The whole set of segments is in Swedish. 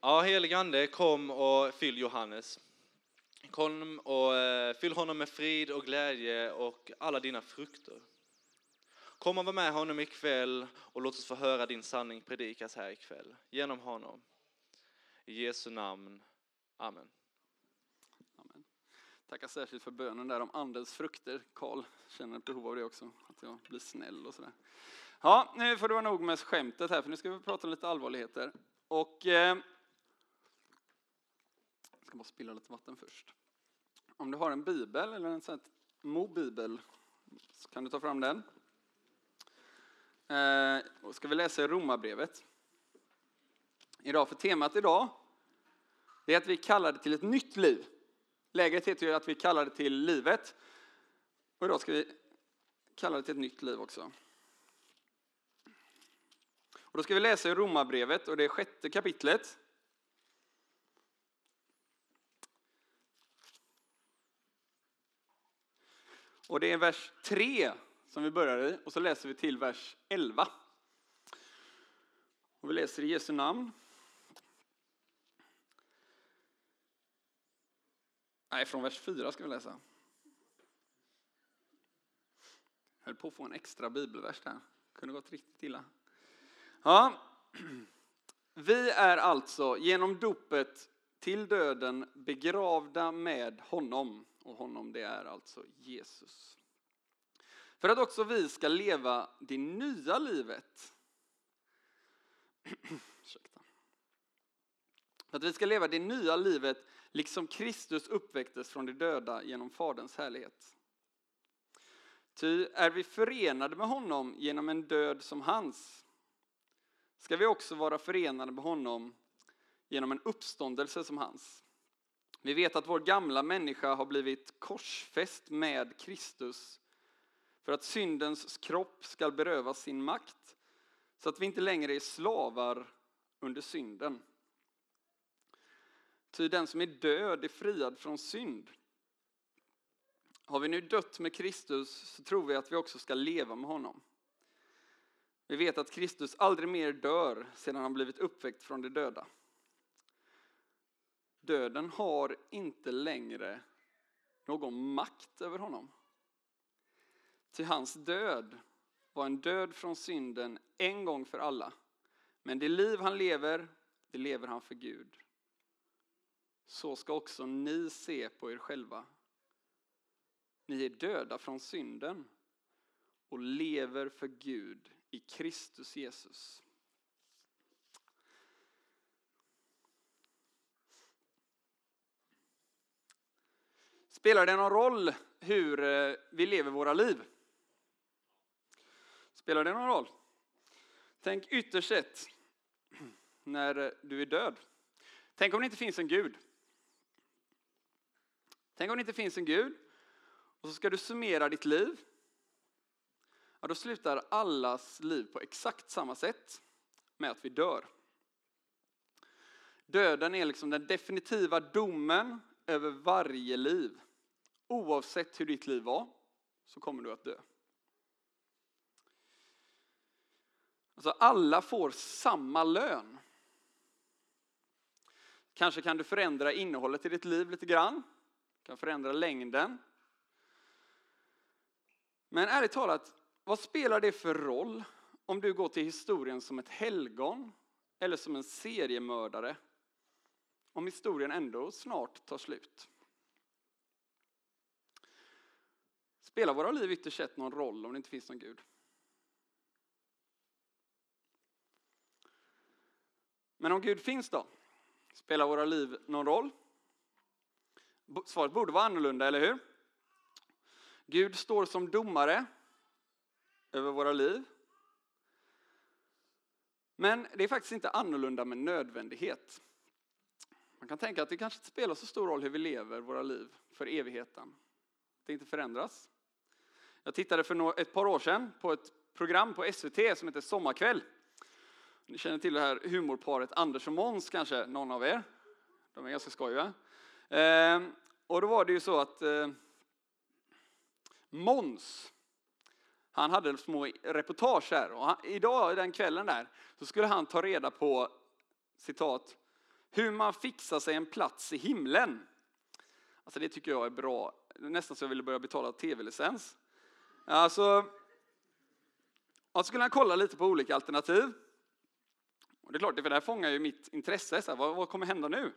Ja, helig ande, kom och fyll Johannes. Kom och eh, fyll honom med frid och glädje och alla dina frukter. Kom och var med honom ikväll och låt oss få höra din sanning predikas här ikväll genom honom. I Jesu namn. Amen. Amen. Tackar särskilt för bönen där om andens frukter. Karl känner ett behov av det också, att jag blir snäll och sådär. Ja, nu får det vara nog med skämtet här, för nu ska vi prata om lite allvarligheter. Och... Eh, jag ska bara spilla lite vatten först. Om du har en bibel eller en sån här mobibel så kan du ta fram den. Eh, och ska vi läsa i Romarbrevet. Idag, för temat idag det är att vi kallar det till ett nytt liv. Läget heter ju att vi kallar det till livet. Och idag ska vi kalla det till ett nytt liv också. Och då ska vi läsa i Romarbrevet och det är sjätte kapitlet. Och det är vers 3 som vi börjar i och så läser vi till vers 11. Och vi läser i Jesu namn. Nej, från vers 4 ska vi läsa. Jag höll på att få en extra bibelvers där. Kunde gått riktigt illa. Ja. Vi är alltså genom dopet till döden begravda med honom. Och honom det är alltså Jesus. För att också vi ska leva det nya livet. För att vi ska leva det nya livet liksom Kristus uppväcktes från de döda genom Faderns härlighet. Ty är vi förenade med honom genom en död som hans, ska vi också vara förenade med honom genom en uppståndelse som hans. Vi vet att vår gamla människa har blivit korsfäst med Kristus för att syndens kropp ska berövas sin makt så att vi inte längre är slavar under synden. Ty den som är död är friad från synd. Har vi nu dött med Kristus så tror vi att vi också ska leva med honom. Vi vet att Kristus aldrig mer dör sedan han blivit uppväckt från de döda. Döden har inte längre någon makt över honom. Till hans död var en död från synden en gång för alla. Men det liv han lever, det lever han för Gud. Så ska också ni se på er själva. Ni är döda från synden och lever för Gud i Kristus Jesus. Spelar det någon roll hur eh, vi lever våra liv? Spelar det någon roll? Tänk ytterst sett när eh, du är död. Tänk om det inte finns en Gud. Tänk om det inte finns en Gud och så ska du summera ditt liv. Ja, då slutar allas liv på exakt samma sätt med att vi dör. Döden är liksom den definitiva domen över varje liv. Oavsett hur ditt liv var så kommer du att dö. Alltså alla får samma lön. Kanske kan du förändra innehållet i ditt liv lite grann. du Kan förändra längden. Men ärligt talat, vad spelar det för roll om du går till historien som ett helgon eller som en seriemördare? Om historien ändå snart tar slut. Spelar våra liv ytterst sett någon roll om det inte finns någon Gud? Men om Gud finns då? Spelar våra liv någon roll? Svaret borde vara annorlunda, eller hur? Gud står som domare över våra liv. Men det är faktiskt inte annorlunda med nödvändighet. Man kan tänka att det kanske inte spelar så stor roll hur vi lever våra liv för evigheten. Det inte förändras. Jag tittade för ett par år sedan på ett program på SVT som heter Sommarkväll. Ni känner till det här humorparet Anders och Måns kanske, någon av er? De är ganska skojiga. Ehm, och då var det ju så att eh, Måns, han hade små reportage här och han, idag, den kvällen där, så skulle han ta reda på, citat, Hur man fixar sig en plats i himlen. Alltså det tycker jag är bra. Nästan så jag ville börja betala tv-licens. Alltså, och så skulle han kolla lite på olika alternativ. Och det är klart, för det här fångar ju mitt intresse. Så här, vad, vad, kommer hända nu?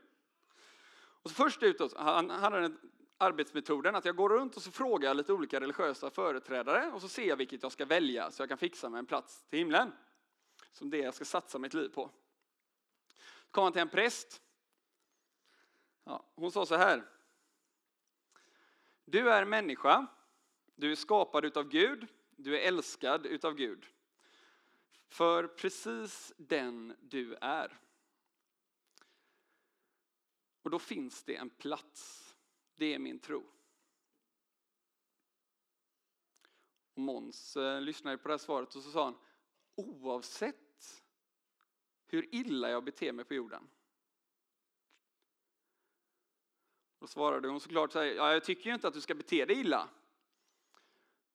Och så först ut, då, han hade den arbetsmetoden att jag går runt och så frågar jag lite olika religiösa företrädare och så ser jag vilket jag ska välja så jag kan fixa mig en plats till himlen. Som det jag ska satsa mitt liv på. Så kom han till en präst. Ja, hon sa så här. Du är människa. Du är skapad utav Gud. Du är älskad utav Gud. För precis den du är. Och då finns det en plats. Det är min tro. Måns eh, lyssnade på det här svaret och så sa han oavsett hur illa jag beter mig på jorden. Då svarade hon såklart så här, ja, jag tycker ju inte att du ska bete dig illa.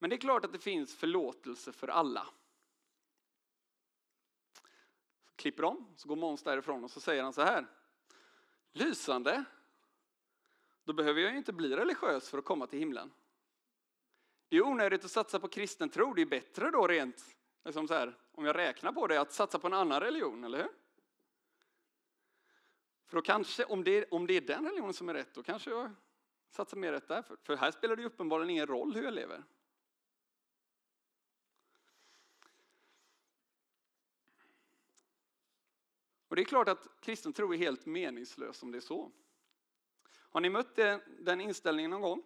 Men det är klart att det finns förlåtelse för alla. Så klipper de, så går Måns därifrån och så säger han så här. Lysande. Då behöver jag ju inte bli religiös för att komma till himlen. Det är onödigt att satsa på kristen tro. Det är bättre då rent, liksom så här, om jag räknar på det, att satsa på en annan religion, eller hur? För då kanske, om det, om det är den religionen som är rätt, då kanske jag satsar mer rätt där. För, för här spelar det ju uppenbarligen ingen roll hur jag lever. Och det är klart att kristen tro är helt meningslös om det är så. Har ni mött den inställningen någon gång?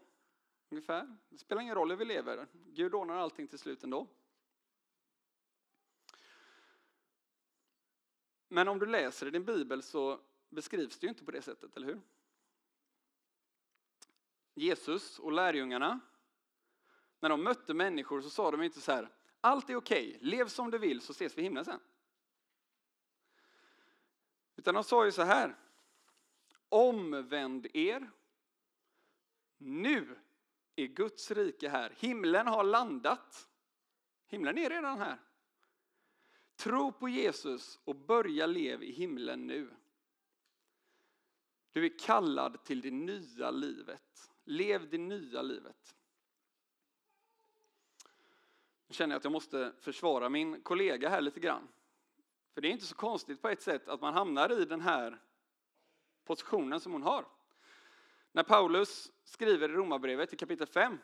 Ungefär. Det spelar ingen roll hur vi lever. Gud ordnar allting till slut ändå. Men om du läser i din bibel så beskrivs det ju inte på det sättet, eller hur? Jesus och lärjungarna, när de mötte människor så sa de inte så här, allt är okej, okay, lev som du vill så ses vi i himlen sen. Utan de sa ju så här, omvänd er. Nu är Guds rike här. Himlen har landat. Himlen är redan här. Tro på Jesus och börja leva i himlen nu. Du är kallad till det nya livet. Lev det nya livet. Nu känner jag att jag måste försvara min kollega här lite grann. För det är inte så konstigt på ett sätt att man hamnar i den här positionen som hon har. När Paulus skriver i Romarbrevet i kapitel 5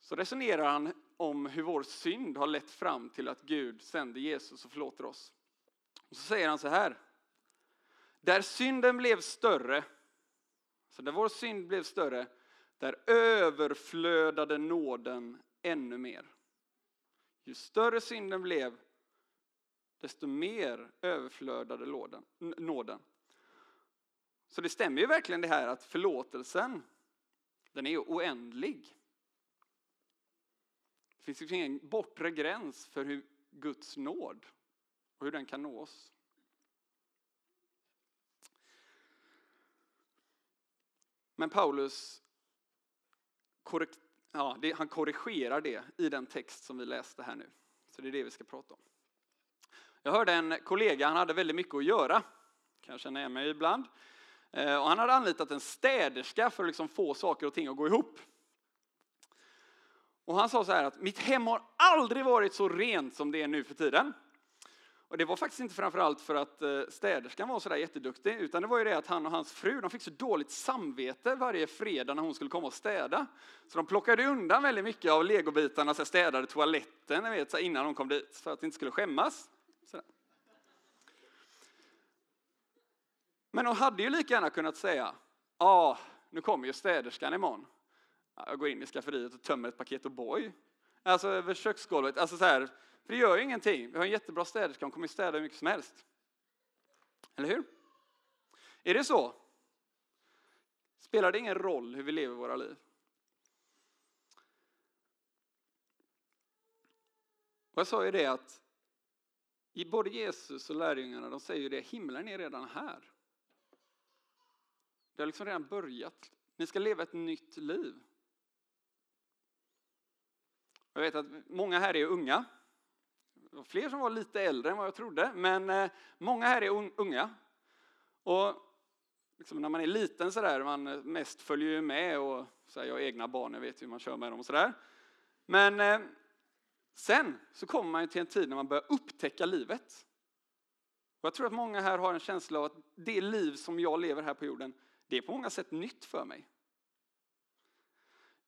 så resonerar han om hur vår synd har lett fram till att Gud sände Jesus och förlåter oss. Och så säger han så här. Där synden blev större, så där vår synd blev större, där överflödade nåden ännu mer. Ju större synden blev, desto mer överflödade nåden. Så det stämmer ju verkligen det här att förlåtelsen, den är oändlig. Det finns ju ingen bortre gräns för hur Guds nåd och hur den kan nå oss. Men Paulus korrekt, ja, det, han korrigerar det i den text som vi läste här nu. Så det är det vi ska prata om. Jag hörde en kollega, han hade väldigt mycket att göra. Kan jag känna igen mig ibland. Eh, och han hade anlitat en städerska för att liksom få saker och ting att gå ihop. Och han sa så här att mitt hem har aldrig varit så rent som det är nu för tiden. Och det var faktiskt inte framförallt för att eh, städerskan var så där jätteduktig, utan det var ju det att han och hans fru de fick så dåligt samvete varje fredag när hon skulle komma och städa. Så de plockade undan väldigt mycket av legobitarna, så städade toaletten vet, innan de kom dit för att det inte skulle skämmas. Men hon hade ju lika gärna kunnat säga, ja, ah, nu kommer ju städerskan imorgon. Jag går in i skafferiet och tömmer ett paket O'boy. Alltså över köksgolvet. Alltså så här, för det gör ju ingenting. Vi har en jättebra städerska, hon kommer ju städa hur mycket som helst. Eller hur? Är det så? Spelar det ingen roll hur vi lever våra liv? Och jag sa ju det att i både Jesus och lärjungarna, de säger ju det, himlen är redan här. Det har liksom redan börjat. Ni ska leva ett nytt liv. Jag vet att många här är unga. Det var fler som var lite äldre än vad jag trodde, men eh, många här är unga. Och liksom när man är liten sådär, man eh, mest följer ju med och så här, jag har egna barn, jag vet hur man kör med dem och sådär. Men eh, sen så kommer man till en tid när man börjar upptäcka livet. Och jag tror att många här har en känsla av att det liv som jag lever här på jorden, det är på många sätt nytt för mig.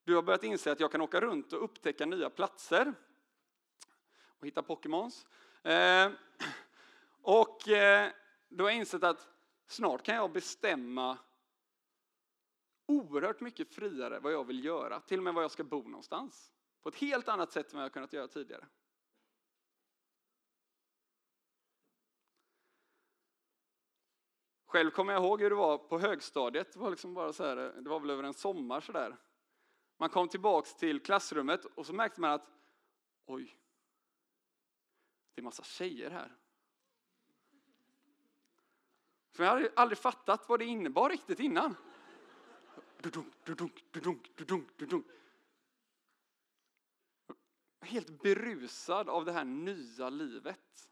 Du har börjat inse att jag kan åka runt och upptäcka nya platser och hitta Pokémons. Eh, och eh, har insett att snart kan jag bestämma oerhört mycket friare vad jag vill göra, till och med var jag ska bo någonstans. På ett helt annat sätt än vad jag kunnat göra tidigare. Själv kommer jag ihåg hur det var på högstadiet. Det var, liksom bara så här, det var väl över en sommar sådär. Man kom tillbaks till klassrummet och så märkte man att oj, det är massa tjejer här. För jag hade aldrig fattat vad det innebar riktigt innan. Dudunk, du-dunk, du-dunk. Helt berusad av det här nya livet.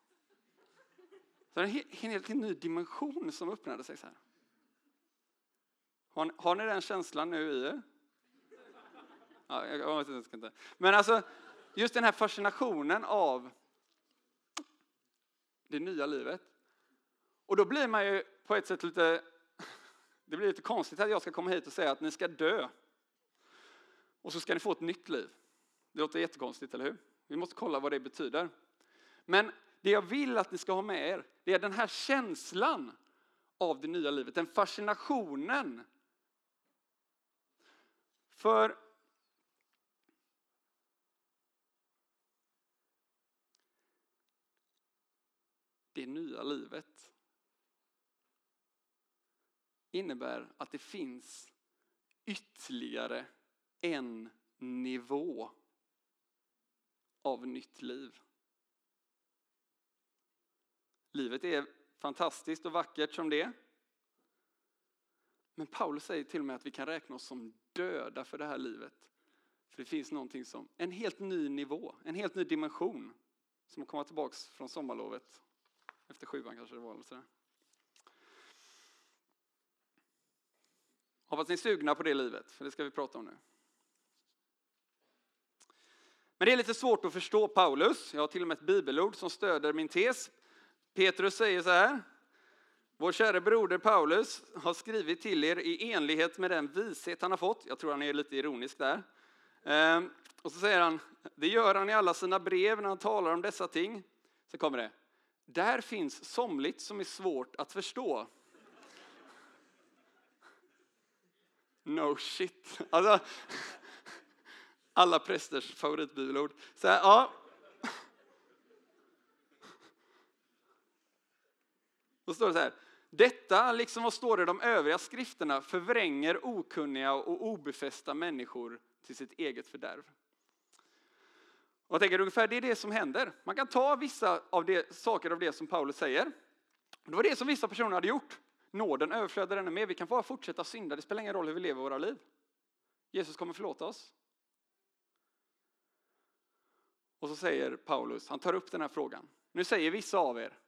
Så en, helt, en helt ny dimension som öppnade sig. Så här. Har, har ni den känslan nu i er? Ja, jag, jag, jag ska inte. Men alltså, just den här fascinationen av det nya livet. Och då blir man ju på ett sätt lite, det blir lite konstigt att jag ska komma hit och säga att ni ska dö. Och så ska ni få ett nytt liv. Det låter jättekonstigt, eller hur? Vi måste kolla vad det betyder. Men det jag vill att ni ska ha med er, det är den här känslan av det nya livet, den fascinationen. För det nya livet innebär att det finns ytterligare en nivå av nytt liv. Livet är fantastiskt och vackert som det. Men Paulus säger till och med att vi kan räkna oss som döda för det här livet. För det finns någonting som, en helt ny nivå, en helt ny dimension som att komma tillbaka från sommarlovet. Efter sjuan kanske det var. Eller sådär. Hoppas ni är sugna på det livet, för det ska vi prata om nu. Men det är lite svårt att förstå Paulus. Jag har till och med ett bibelord som stöder min tes. Petrus säger så här. Vår käre broder Paulus har skrivit till er i enlighet med den vishet han har fått. Jag tror han är lite ironisk där. Ehm, och så säger han, det gör han i alla sina brev när han talar om dessa ting. Så kommer det, där finns somligt som är svårt att förstå. No shit. Alltså, alla prästers favoritbibelord. Så här, ja. Då står det så här. Detta, liksom vad står det i de övriga skrifterna, förvränger okunniga och obefästa människor till sitt eget fördärv. Och jag tänker ungefär det är det som händer. Man kan ta vissa av det, saker av det som Paulus säger. Det var det som vissa personer hade gjort. Nåden överflödar ännu mer. Vi kan bara fortsätta synda. Det spelar ingen roll hur vi lever våra liv. Jesus kommer förlåta oss. Och så säger Paulus, han tar upp den här frågan. Nu säger vissa av er,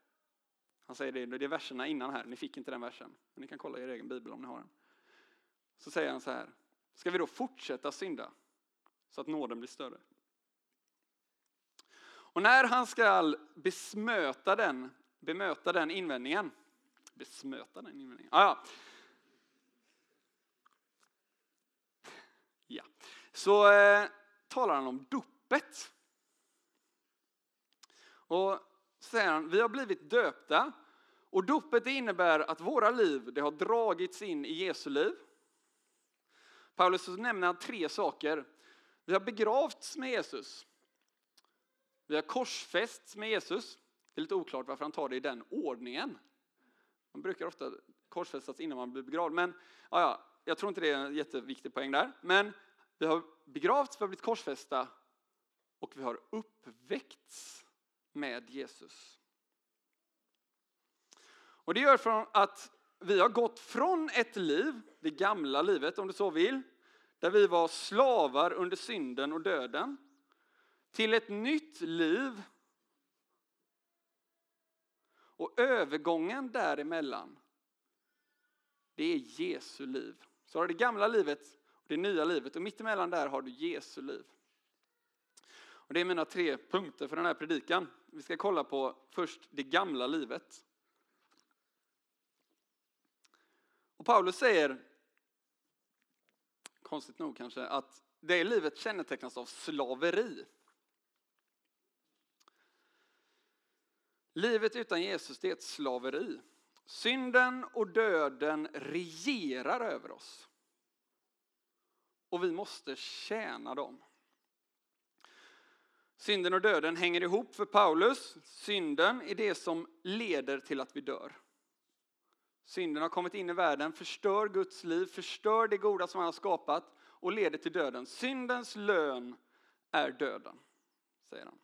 han säger det, det är verserna innan här, ni fick inte den versen, men ni kan kolla i er egen bibel om ni har den. Så säger han så här, ska vi då fortsätta synda så att nåden blir större? Och när han ska besmöta den, bemöta den invändningen, besmöta den invändningen, ah, ja. ja, så eh, talar han om dopet. Och säger han, vi har blivit döpta och dopet innebär att våra liv det har dragits in i Jesu liv. Paulus nämner tre saker. Vi har begravts med Jesus. Vi har korsfästs med Jesus. Det är lite oklart varför han tar det i den ordningen. Man brukar ofta korsfästas innan man blir begravd. Men ja, ja, jag tror inte det är en jätteviktig poäng där. Men vi har begravts, vi har blivit korsfästa och vi har uppväckts med Jesus. Och det gör från att vi har gått från ett liv, det gamla livet om du så vill, där vi var slavar under synden och döden, till ett nytt liv. Och övergången däremellan det är Jesu liv. Så har du det gamla livet och det nya livet och mittemellan där har du Jesu liv. Och det är mina tre punkter för den här predikan. Vi ska kolla på först det gamla livet. Och Paulus säger, konstigt nog kanske, att det livet kännetecknas av slaveri. Livet utan Jesus det är ett slaveri. Synden och döden regerar över oss. Och vi måste tjäna dem. Synden och döden hänger ihop för Paulus. Synden är det som leder till att vi dör. Synden har kommit in i världen, förstör Guds liv, förstör det goda som han har skapat och leder till döden. Syndens lön är döden, säger han.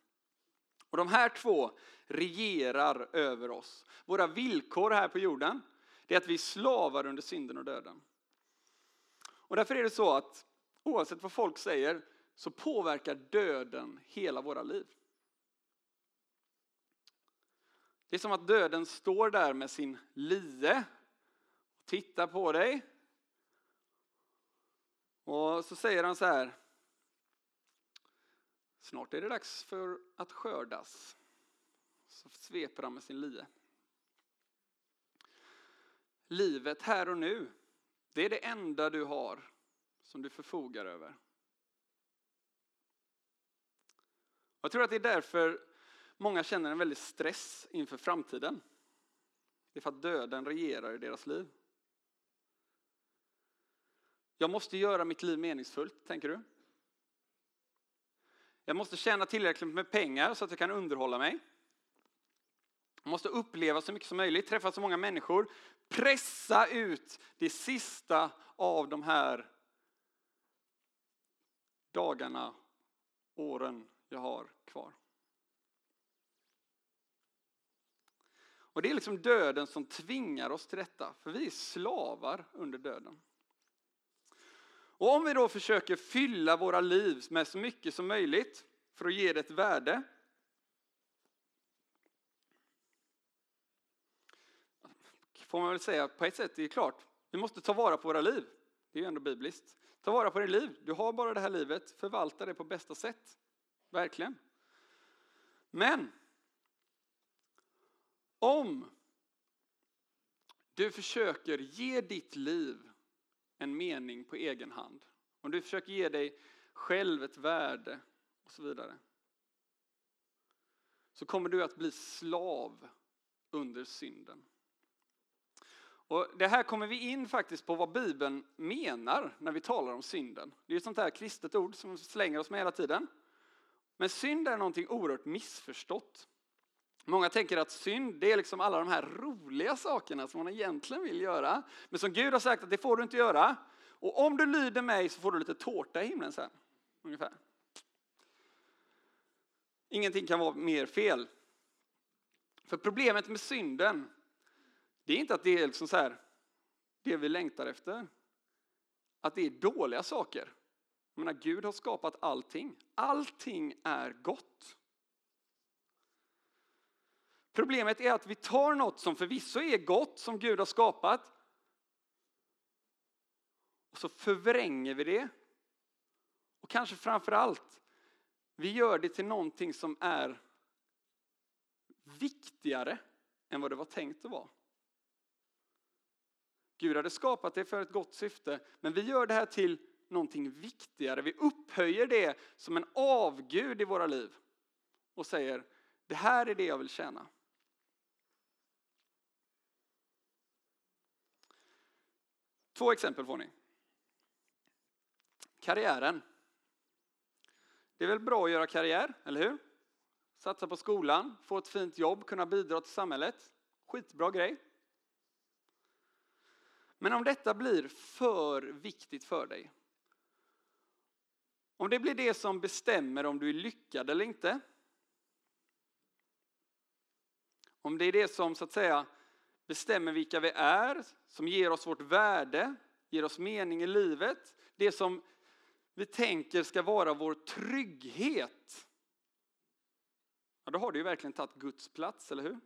Och de här två regerar över oss. Våra villkor här på jorden, det är att vi är slavar under synden och döden. Och därför är det så att oavsett vad folk säger så påverkar döden hela våra liv. Det är som att döden står där med sin lie och tittar på dig. Och så säger han så här. Snart är det dags för att skördas. Så sveper han med sin lie. Livet här och nu, det är det enda du har som du förfogar över. Jag tror att det är därför många känner en väldig stress inför framtiden. Det är för att döden regerar i deras liv. Jag måste göra mitt liv meningsfullt, tänker du? Jag måste tjäna tillräckligt med pengar så att jag kan underhålla mig. Jag måste uppleva så mycket som möjligt, träffa så många människor, pressa ut det sista av de här dagarna, åren jag har kvar. Och det är liksom döden som tvingar oss till detta, för vi är slavar under döden. Och om vi då försöker fylla våra liv med så mycket som möjligt för att ge det ett värde. Får man väl säga på ett sätt, det är klart, vi måste ta vara på våra liv. Det är ju ändå bibliskt. Ta vara på ditt liv. Du har bara det här livet, förvalta det på bästa sätt. Verkligen. Men om du försöker ge ditt liv en mening på egen hand, om du försöker ge dig själv ett värde och så vidare, så kommer du att bli slav under synden. Och det här kommer vi in faktiskt på vad Bibeln menar när vi talar om synden. Det är ett sånt här kristet ord som vi slänger oss med hela tiden. Men synd är någonting oerhört missförstått. Många tänker att synd det är liksom alla de här roliga sakerna som man egentligen vill göra. Men som Gud har sagt att det får du inte göra. Och om du lyder mig så får du lite tårta i himlen sen. Ungefär. Ingenting kan vara mer fel. För problemet med synden, det är inte att det är liksom så här, det vi längtar efter. Att det är dåliga saker. Jag menar, Gud har skapat allting. Allting är gott. Problemet är att vi tar något som förvisso är gott, som Gud har skapat, och så förvränger vi det. Och kanske framför allt, vi gör det till någonting som är viktigare än vad det var tänkt att vara. Gud hade skapat det för ett gott syfte, men vi gör det här till någonting viktigare. Vi upphöjer det som en avgud i våra liv och säger det här är det jag vill tjäna. Två exempel får ni. Karriären. Det är väl bra att göra karriär, eller hur? Satsa på skolan, få ett fint jobb, kunna bidra till samhället. Skitbra grej. Men om detta blir för viktigt för dig, om det blir det som bestämmer om du är lyckad eller inte. Om det är det som så att säga bestämmer vilka vi är, som ger oss vårt värde, ger oss mening i livet. Det som vi tänker ska vara vår trygghet. Ja, då har du ju verkligen tagit Guds plats, eller hur?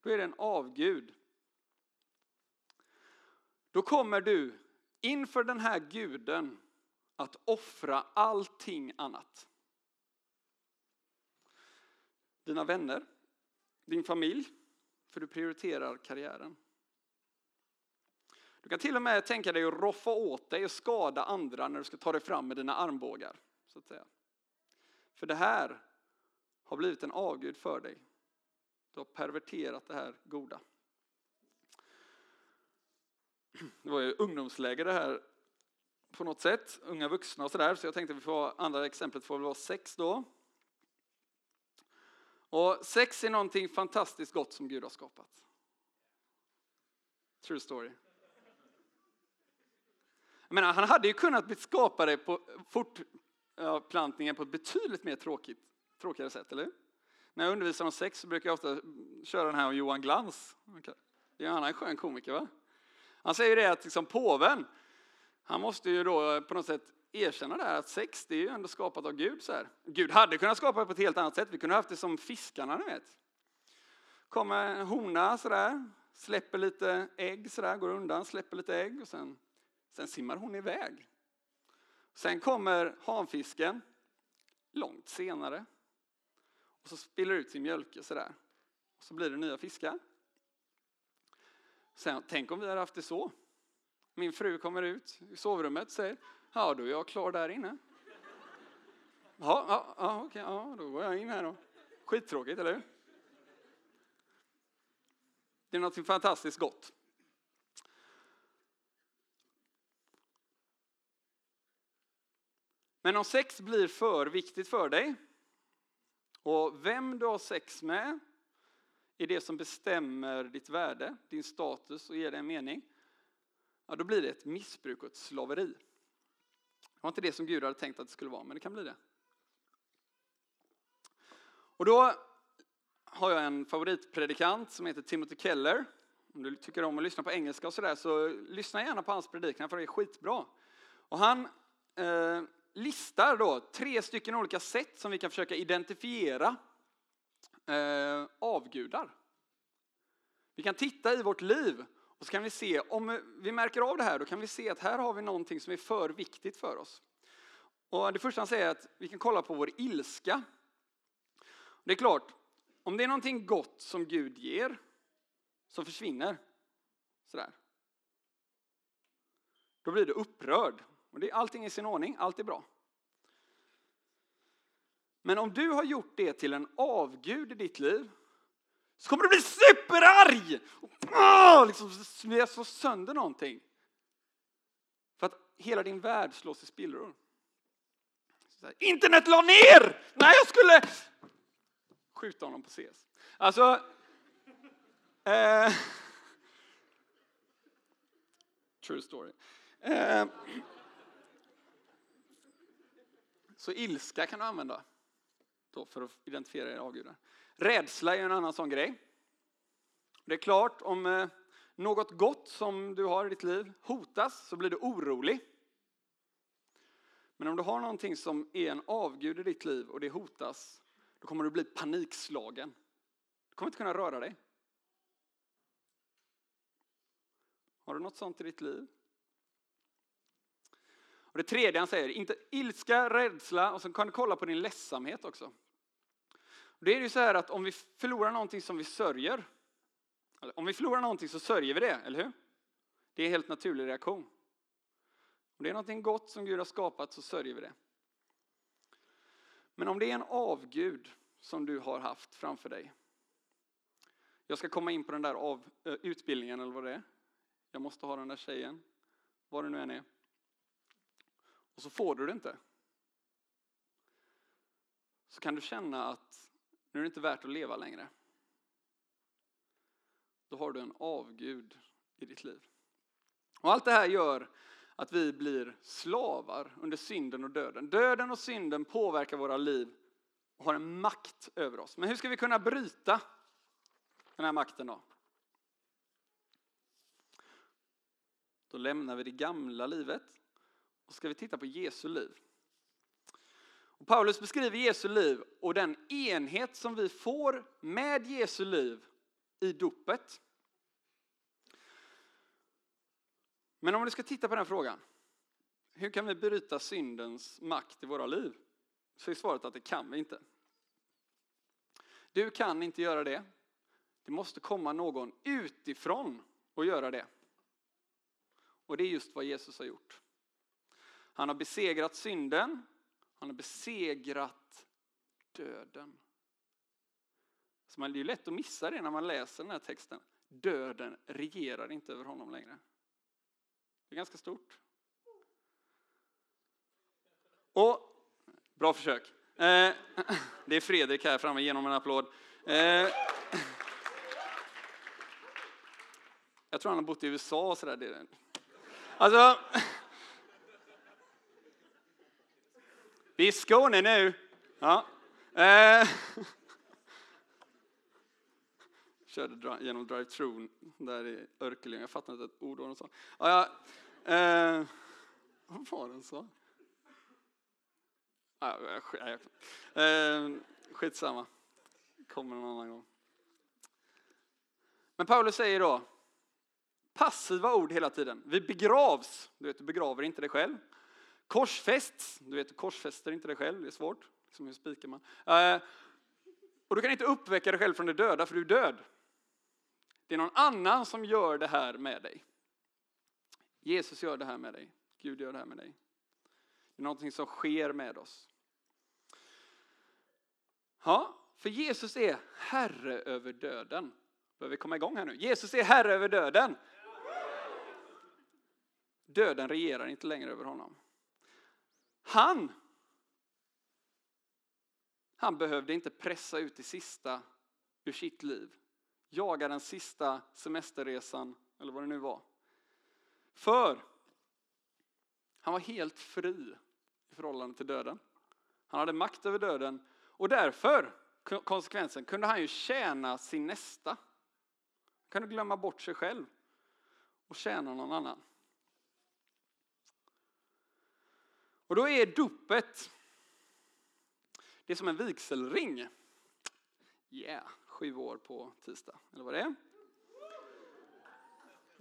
Då är det en avgud. då kommer du inför den här guden att offra allting annat. Dina vänner, din familj, för du prioriterar karriären. Du kan till och med tänka dig att roffa åt dig och skada andra när du ska ta dig fram med dina armbågar. Så att säga. För det här har blivit en avgud för dig. Du har perverterat det här goda. Det var ju ungdomsläger det här på något sätt, unga vuxna och sådär, så jag tänkte att vi får andra exemplet får väl vara sex då. Och sex är någonting fantastiskt gott som Gud har skapat. True story. Jag menar, han hade ju kunnat bli skapare på fortplantningen på ett betydligt mer tråkigt, tråkigare sätt, eller hur? När jag undervisar om sex så brukar jag ofta köra den här om Johan Glans. Det är en annan skön komiker, va? Han säger det att liksom påven, han måste ju då eh, på något sätt erkänna det här att sex, det är ju ändå skapat av Gud. Så här. Gud hade kunnat skapa det på ett helt annat sätt. Vi kunde haft det som fiskarna, ni vet. Kommer en hona sådär, släpper lite ägg sådär, går undan, släpper lite ägg och sen, sen simmar hon iväg. Sen kommer hanfisken långt senare och så spiller ut sin mjölke sådär. Och så blir det nya fiskar. Sen, tänk om vi hade haft det så. Min fru kommer ut i sovrummet och säger, ja då är jag klar där inne. Ja, ja, ja okej, ja, då går jag in här då. Skittråkigt, eller hur? Det är något fantastiskt gott. Men om sex blir för viktigt för dig och vem du har sex med är det som bestämmer ditt värde, din status och ger dig en mening, ja, då blir det ett missbruk och ett slaveri. Det var inte det som Gud hade tänkt att det skulle vara, men det kan bli det. Och då har jag en favoritpredikant som heter Timothy Keller. Om du tycker om att lyssna på engelska och sådär så lyssna gärna på hans predikningar för det är skitbra. Och han eh, listar då tre stycken olika sätt som vi kan försöka identifiera eh, avgudar. Vi kan titta i vårt liv och så kan vi se, om vi märker av det här, då kan vi se att här har vi någonting som är för viktigt för oss. Och det första han säger är att vi kan kolla på vår ilska. Det är klart, om det är någonting gott som Gud ger, som försvinner, sådär. Då blir du upprörd. Och det, allting är i sin ordning, allt är bra. Men om du har gjort det till en avgud i ditt liv så kommer du bli superarg! Och liksom slå sönder någonting. För att hela din värld slås i spillror. Internet la ner! Nej, jag skulle skjuta honom på CS. Alltså... Eh, true story. Eh, så ilska kan du använda då för att identifiera era avgudar. Rädsla är en annan sån grej. Det är klart, om eh, något gott som du har i ditt liv hotas så blir du orolig. Men om du har någonting som är en avgud i ditt liv och det hotas, då kommer du bli panikslagen. Du kommer inte kunna röra dig. Har du något sånt i ditt liv? Och det tredje han säger, inte ilska, rädsla och så kan du kolla på din ledsamhet också. Då är ju så här att om vi förlorar någonting som vi sörjer, om vi förlorar någonting så sörjer vi det, eller hur? Det är en helt naturlig reaktion. Om det är någonting gott som Gud har skapat så sörjer vi det. Men om det är en avgud som du har haft framför dig. Jag ska komma in på den där av, eh, utbildningen eller vad det är. Jag måste ha den där tjejen, vad det nu än är. Och så får du det inte. Så kan du känna att nu är det inte värt att leva längre. Då har du en avgud i ditt liv. Och allt det här gör att vi blir slavar under synden och döden. Döden och synden påverkar våra liv och har en makt över oss. Men hur ska vi kunna bryta den här makten då? Då lämnar vi det gamla livet och ska vi titta på Jesu liv. Paulus beskriver Jesu liv och den enhet som vi får med Jesu liv i dopet. Men om du ska titta på den frågan, hur kan vi bryta syndens makt i våra liv? Så är svaret att det kan vi inte. Du kan inte göra det. Det måste komma någon utifrån och göra det. Och det är just vad Jesus har gjort. Han har besegrat synden, han har besegrat döden. Så det är lätt att missa det när man läser den här texten. Döden regerar inte över honom längre. Det är ganska stort. Och, bra försök. Eh, det är Fredrik här framme, genom en applåd. Eh, jag tror han har bott i USA och sådär. Alltså, vi är i Skåne nu. Ja. Eh, körde genom drive-through där i Örkelljunga. Jag fattar inte ett ord vad de sa. Ja, ja. Eh, vad var det de sa? Ja, eh, skitsamma. Kommer någon annan gång. Men Paulus säger då, passiva ord hela tiden. Vi begravs, du vet du begraver inte dig själv. Korsfästs, du vet du korsfäster inte dig själv, det är svårt. Liksom hur spikar man? Eh, och du kan inte uppväcka dig själv från de döda för du är död. Det är någon annan som gör det här med dig. Jesus gör det här med dig. Gud gör det här med dig. Det är någonting som sker med oss. Ja, för Jesus är herre över döden. Behöver vi komma igång här nu? Jesus är herre över döden. Döden regerar inte längre över honom. Han, han behövde inte pressa ut det sista ur sitt liv. Jaga den sista semesterresan, eller vad det nu var. För han var helt fri i förhållande till döden. Han hade makt över döden och därför, konsekvensen, kunde han ju tjäna sin nästa. Han kunde glömma bort sig själv och tjäna någon annan. Och då är dopet, det är som en vigselring. Yeah, sju år på tisdag, eller vad det är.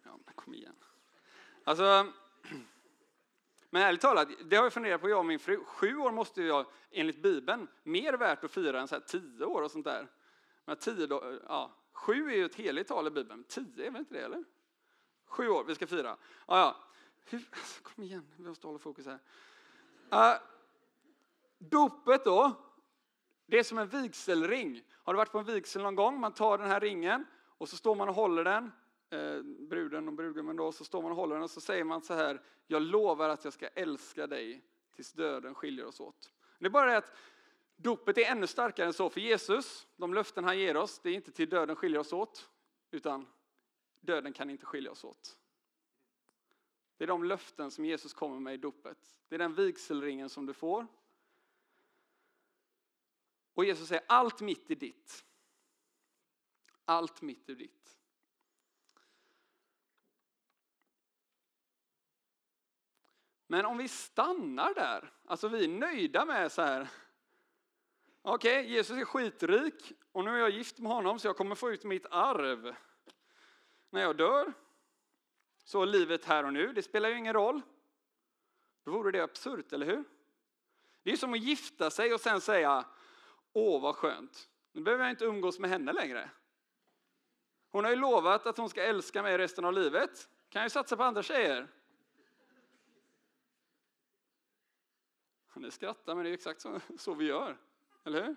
Ja, kom igen. Alltså, men ärligt talat, det har jag funderat på jag och min fru. Sju år måste jag enligt Bibeln mer värt att fira än så här tio år och sånt där. Men tio då, ja, sju är ju ett heligt tal i Bibeln, tio är väl inte det eller? Sju år vi ska fira. Ja, ja. Hur, alltså, kom igen, vi måste hålla fokus här. Uh, dopet då, det är som en vigselring. Har du varit på en vigsel någon gång? Man tar den här ringen och så står man och håller den eh, bruden och brudgummen då, så står man och håller den och så säger man så här, jag lovar att jag ska älska dig tills döden skiljer oss åt. Det är bara det att dopet är ännu starkare än så för Jesus. De löften han ger oss, det är inte till döden skiljer oss åt, utan döden kan inte skilja oss åt. Det är de löften som Jesus kommer med i dopet. Det är den vigselringen som du får. Och Jesus säger allt mitt är ditt. Allt mitt är ditt. Men om vi stannar där, alltså vi är nöjda med så här, okej, okay, Jesus är skitrik och nu är jag gift med honom så jag kommer få ut mitt arv när jag dör. Så livet här och nu, det spelar ju ingen roll. Då vore det absurt, eller hur? Det är som att gifta sig och sen säga, åh vad skönt, nu behöver jag inte umgås med henne längre. Hon har ju lovat att hon ska älska mig resten av livet. Kan jag satsa på andra tjejer? Ni skrattar, men det är exakt så, så vi gör. Eller hur?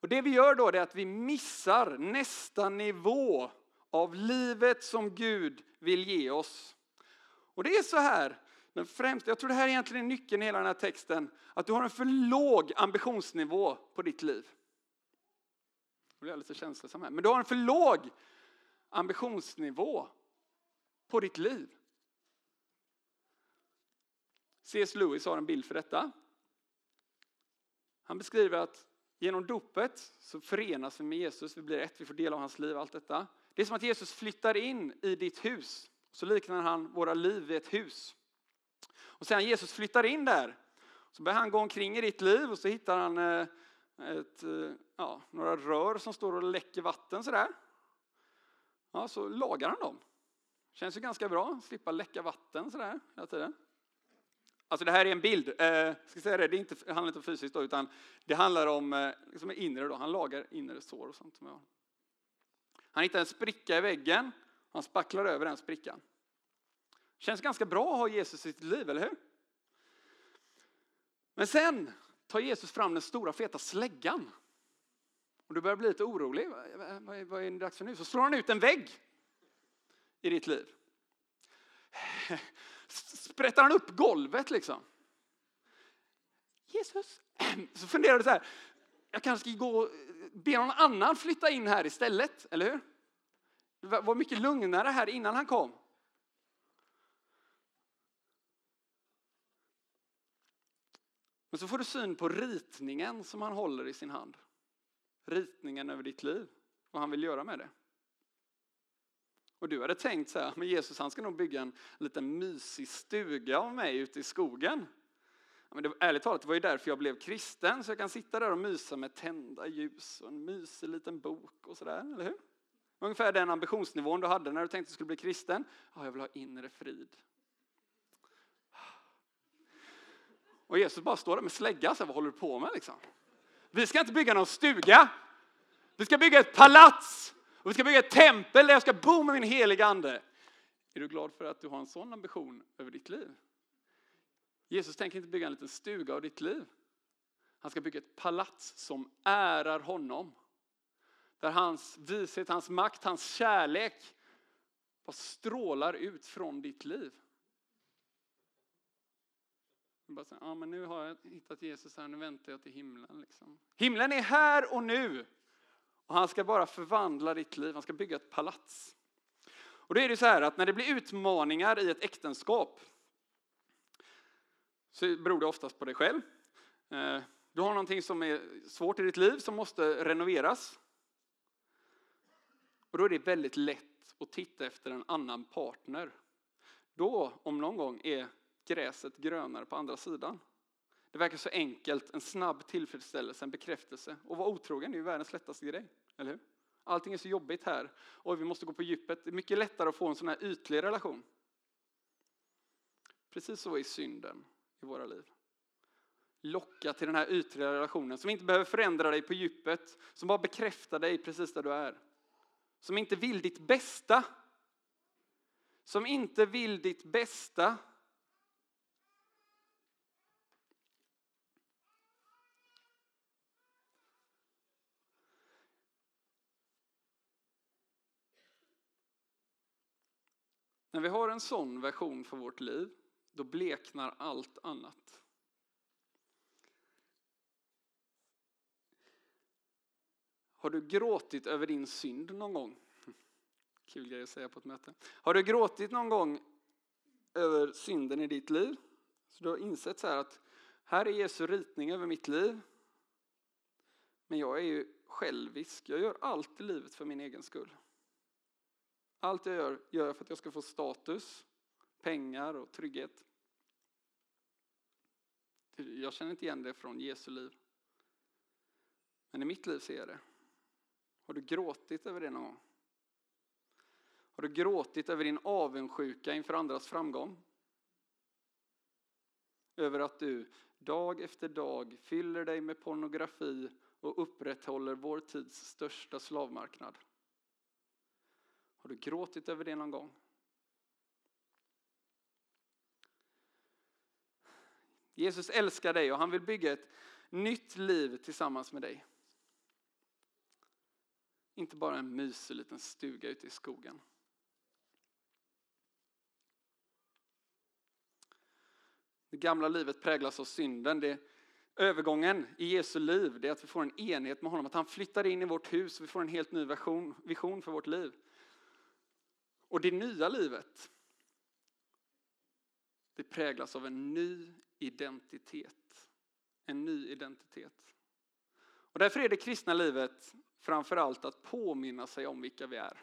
Och det vi gör då är att vi missar nästa nivå av livet som Gud vill ge oss. Och det är så här, den främsta, jag tror det här är egentligen nyckeln i hela den här texten, att du har en för låg ambitionsnivå på ditt liv. Nu blir jag lite känslosam här, men du har en för låg ambitionsnivå på ditt liv. C.S. Lewis har en bild för detta. Han beskriver att genom dopet så förenas vi med Jesus, vi blir ett, vi får del av hans liv, allt detta. Det är som att Jesus flyttar in i ditt hus. Så liknar han våra liv vid ett hus. Och sen Jesus flyttar in där, så börjar han gå omkring i ditt liv och så hittar han eh, ett, eh, ja, några rör som står och läcker vatten sådär. Ja, så lagar han dem. Känns ju ganska bra, slippa läcka vatten sådär hela tiden. Alltså det här är en bild, eh, ska säga det, det, är inte, det handlar inte om fysiskt då, utan det handlar om eh, liksom inre då. Han lagar inre sår och sånt. Han hittar en spricka i väggen, han spacklar över den sprickan. Känns ganska bra att ha Jesus i sitt liv, eller hur? Men sen tar Jesus fram den stora feta släggan. Och du börjar bli lite orolig. Vad är det dags för nu? Så slår han ut en vägg i ditt liv. Sprättar han upp golvet liksom? Jesus. Så funderar du så här. Jag kanske ska gå och eh, be någon annan flytta in här istället, eller hur? Det var mycket lugnare här innan han kom. Men så får du syn på ritningen som han håller i sin hand. Ritningen över ditt liv, vad han vill göra med det. Och du hade tänkt så här, men Jesus han ska nog bygga en liten mysig stuga av mig ute i skogen men det, ärligt talat, det var ju därför jag blev kristen, så jag kan sitta där och mysa med tända ljus och en mysig liten bok och sådär, eller hur? Ungefär den ambitionsnivån du hade när du tänkte att du skulle bli kristen. Ja, jag vill ha inre frid. Och Jesus bara står där med slägga, så här, vad håller du på med liksom? Vi ska inte bygga någon stuga. Vi ska bygga ett palats. Och vi ska bygga ett tempel där jag ska bo med min heliga ande. Är du glad för att du har en sån ambition över ditt liv? Jesus tänker inte bygga en liten stuga av ditt liv. Han ska bygga ett palats som ärar honom. Där hans vishet, hans makt, hans kärlek bara strålar ut från ditt liv. Bara så, ja, men nu har jag hittat Jesus här, nu väntar jag till himlen. Liksom. Himlen är här och nu. Och han ska bara förvandla ditt liv, han ska bygga ett palats. Och då är det så här att när det blir utmaningar i ett äktenskap så beror det oftast på dig själv. Eh, du har någonting som är svårt i ditt liv som måste renoveras. Och då är det väldigt lätt att titta efter en annan partner. Då, om någon gång, är gräset grönare på andra sidan. Det verkar så enkelt, en snabb tillfredsställelse, en bekräftelse. Och vara otrogen är ju världens lättaste grej, eller hur? Allting är så jobbigt här. och vi måste gå på djupet. Det är mycket lättare att få en sån här ytlig relation. Precis så är synden i våra liv. Locka till den här ytliga relationen som inte behöver förändra dig på djupet, som bara bekräftar dig precis där du är. Som inte vill ditt bästa. Som inte vill ditt bästa När vi har en sån version för vårt liv, då bleknar allt annat. Har du gråtit över din synd någon gång? Kul grej att säga på ett möte. Har du gråtit någon gång över synden i ditt liv? Så du har insett så här att här är Jesu ritning över mitt liv. Men jag är ju självisk. Jag gör allt i livet för min egen skull. Allt jag gör, gör jag för att jag ska få status, pengar och trygghet. Jag känner inte igen det från Jesu liv. Men i mitt liv ser jag det. Har du gråtit över det någon gång? Har du gråtit över din avundsjuka inför andras framgång? Över att du dag efter dag fyller dig med pornografi och upprätthåller vår tids största slavmarknad? Har du gråtit över det någon gång? Jesus älskar dig och han vill bygga ett nytt liv tillsammans med dig. Inte bara en mysig liten stuga ute i skogen. Det gamla livet präglas av synden. Det, övergången i Jesu liv det är att vi får en enhet med honom. Att han flyttar in i vårt hus och vi får en helt ny version, vision för vårt liv. Och det nya livet, det präglas av en ny identitet. En ny identitet. Och därför är det kristna livet framför allt att påminna sig om vilka vi är.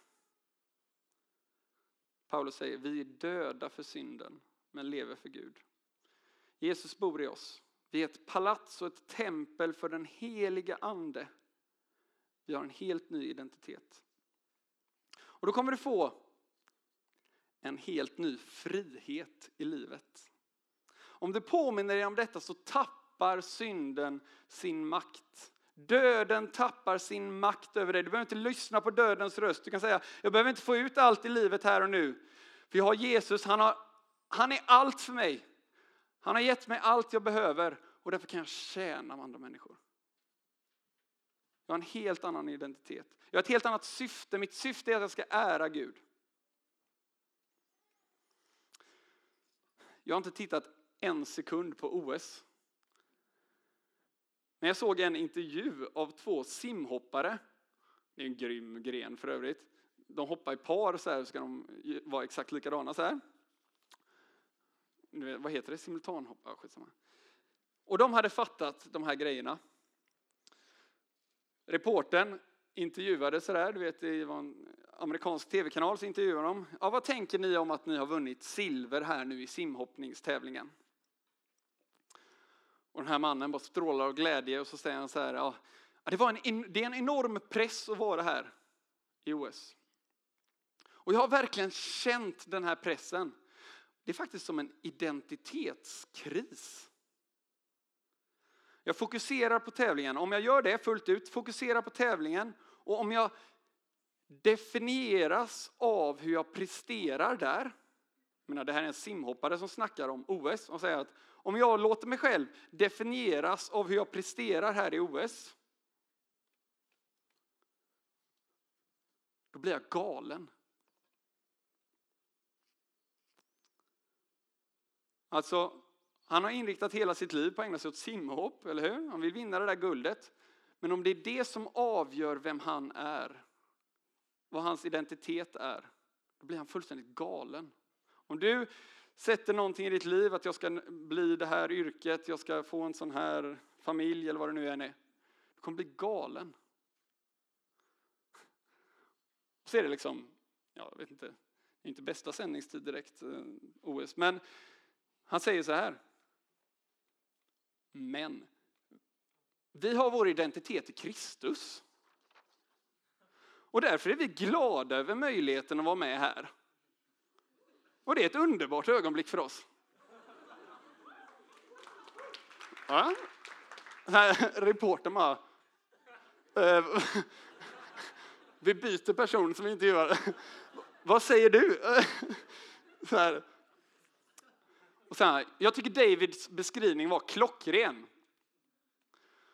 Paulus säger, vi är döda för synden, men lever för Gud. Jesus bor i oss. Vi är ett palats och ett tempel för den heliga ande. Vi har en helt ny identitet. Och då kommer du få en helt ny frihet i livet. Om du påminner dig om detta så tappar synden sin makt. Döden tappar sin makt över dig. Du behöver inte lyssna på dödens röst. Du kan säga, jag behöver inte få ut allt i livet här och nu. För jag har Jesus, han, har, han är allt för mig. Han har gett mig allt jag behöver och därför kan jag tjäna andra människor. Jag har en helt annan identitet. Jag har ett helt annat syfte. Mitt syfte är att jag ska ära Gud. Jag har inte tittat en sekund på OS. När jag såg en intervju av två simhoppare. Det är en grym gren för övrigt. De hoppar i par så här, ska de vara exakt likadana så här. Vad heter det? Simultanhopp? Ja, skitsamma. Och de hade fattat de här grejerna. Reporten intervjuade sådär, du vet det var en amerikansk tv-kanal så intervjuade de. Ja, vad tänker ni om att ni har vunnit silver här nu i simhoppningstävlingen? Och den här mannen bara strålar av glädje och så säger han så här, ja, det, var en, det är en enorm press att vara här i OS. Och jag har verkligen känt den här pressen. Det är faktiskt som en identitetskris. Jag fokuserar på tävlingen. Om jag gör det fullt ut, fokuserar på tävlingen och om jag definieras av hur jag presterar där. Jag menar, det här är en simhoppare som snackar om OS och säger att om jag låter mig själv definieras av hur jag presterar här i OS. Då blir jag galen. Alltså, han har inriktat hela sitt liv på att ägna sig åt simhopp, eller hur? Han vill vinna det där guldet. Men om det är det som avgör vem han är, vad hans identitet är, då blir han fullständigt galen. Om du sätter någonting i ditt liv, att jag ska bli det här yrket, jag ska få en sån här familj eller vad det nu än är. Du kommer bli galen. Så är det liksom, ja jag vet inte, det är inte bästa sändningstid direkt, eh, OS, men han säger så här. Men vi har vår identitet i Kristus. Och därför är vi glada över möjligheten att vara med här. Och det är ett underbart ögonblick för oss. Ja. Reportern bara... Eh, vi byter person som intervjuar. Vad säger du? Så här. Och så här, jag tycker Davids beskrivning var klockren.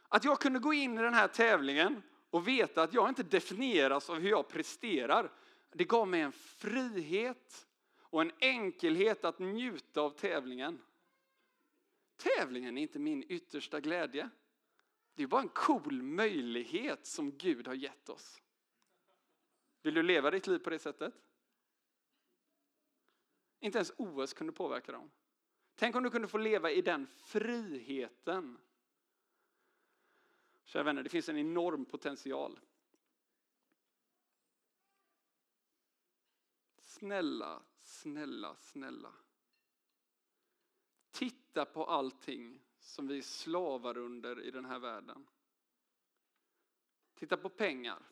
Att jag kunde gå in i den här tävlingen och veta att jag inte definieras av hur jag presterar. Det gav mig en frihet och en enkelhet att njuta av tävlingen. Tävlingen är inte min yttersta glädje. Det är bara en cool möjlighet som Gud har gett oss. Vill du leva ditt liv på det sättet? Inte ens OS kunde påverka dem. Tänk om du kunde få leva i den friheten. Kära vänner, det finns en enorm potential. Snälla, snälla, snälla. Titta på allting som vi slavar under i den här världen. Titta på pengar.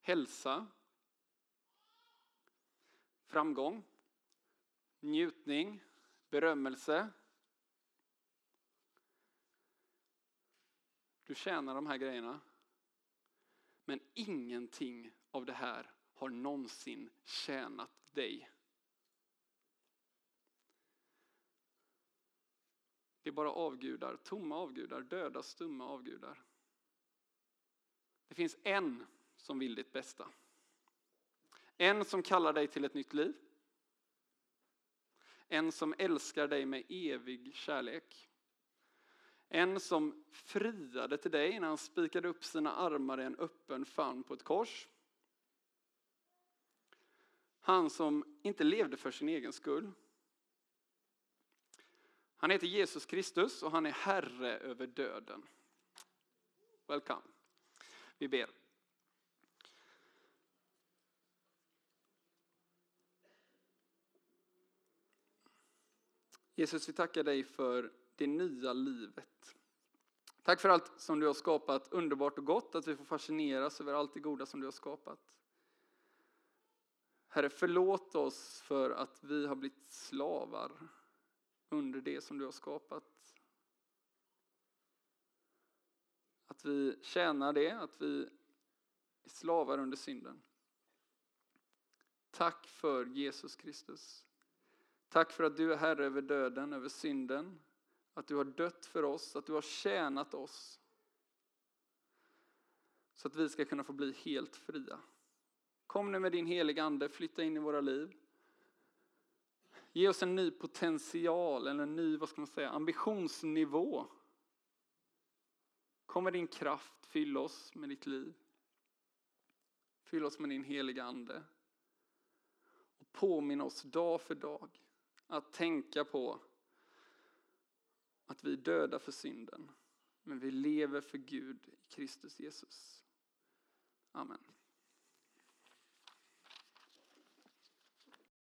Hälsa. Framgång njutning, berömmelse. Du tjänar de här grejerna. Men ingenting av det här har någonsin tjänat dig. Det är bara avgudar, tomma avgudar, döda, stumma avgudar. Det finns en som vill ditt bästa. En som kallar dig till ett nytt liv. En som älskar dig med evig kärlek. En som friade till dig när han spikade upp sina armar i en öppen famn på ett kors. Han som inte levde för sin egen skull. Han heter Jesus Kristus och han är Herre över döden. Welcome. Vi ber. Jesus, vi tackar dig för det nya livet. Tack för allt som du har skapat underbart och gott, att vi får fascineras över allt det goda som du har skapat. Herre, förlåt oss för att vi har blivit slavar under det som du har skapat. Att vi tjänar det, att vi är slavar under synden. Tack för Jesus Kristus. Tack för att du är Herre över döden, över synden. Att du har dött för oss, att du har tjänat oss. Så att vi ska kunna få bli helt fria. Kom nu med din heliga Ande, flytta in i våra liv. Ge oss en ny potential, eller en ny vad ska man säga, ambitionsnivå. Kom med din kraft, fyll oss med ditt liv. Fyll oss med din heliga Ande. Och påminn oss dag för dag att tänka på att vi är döda för synden, men vi lever för Gud i Kristus Jesus. Amen.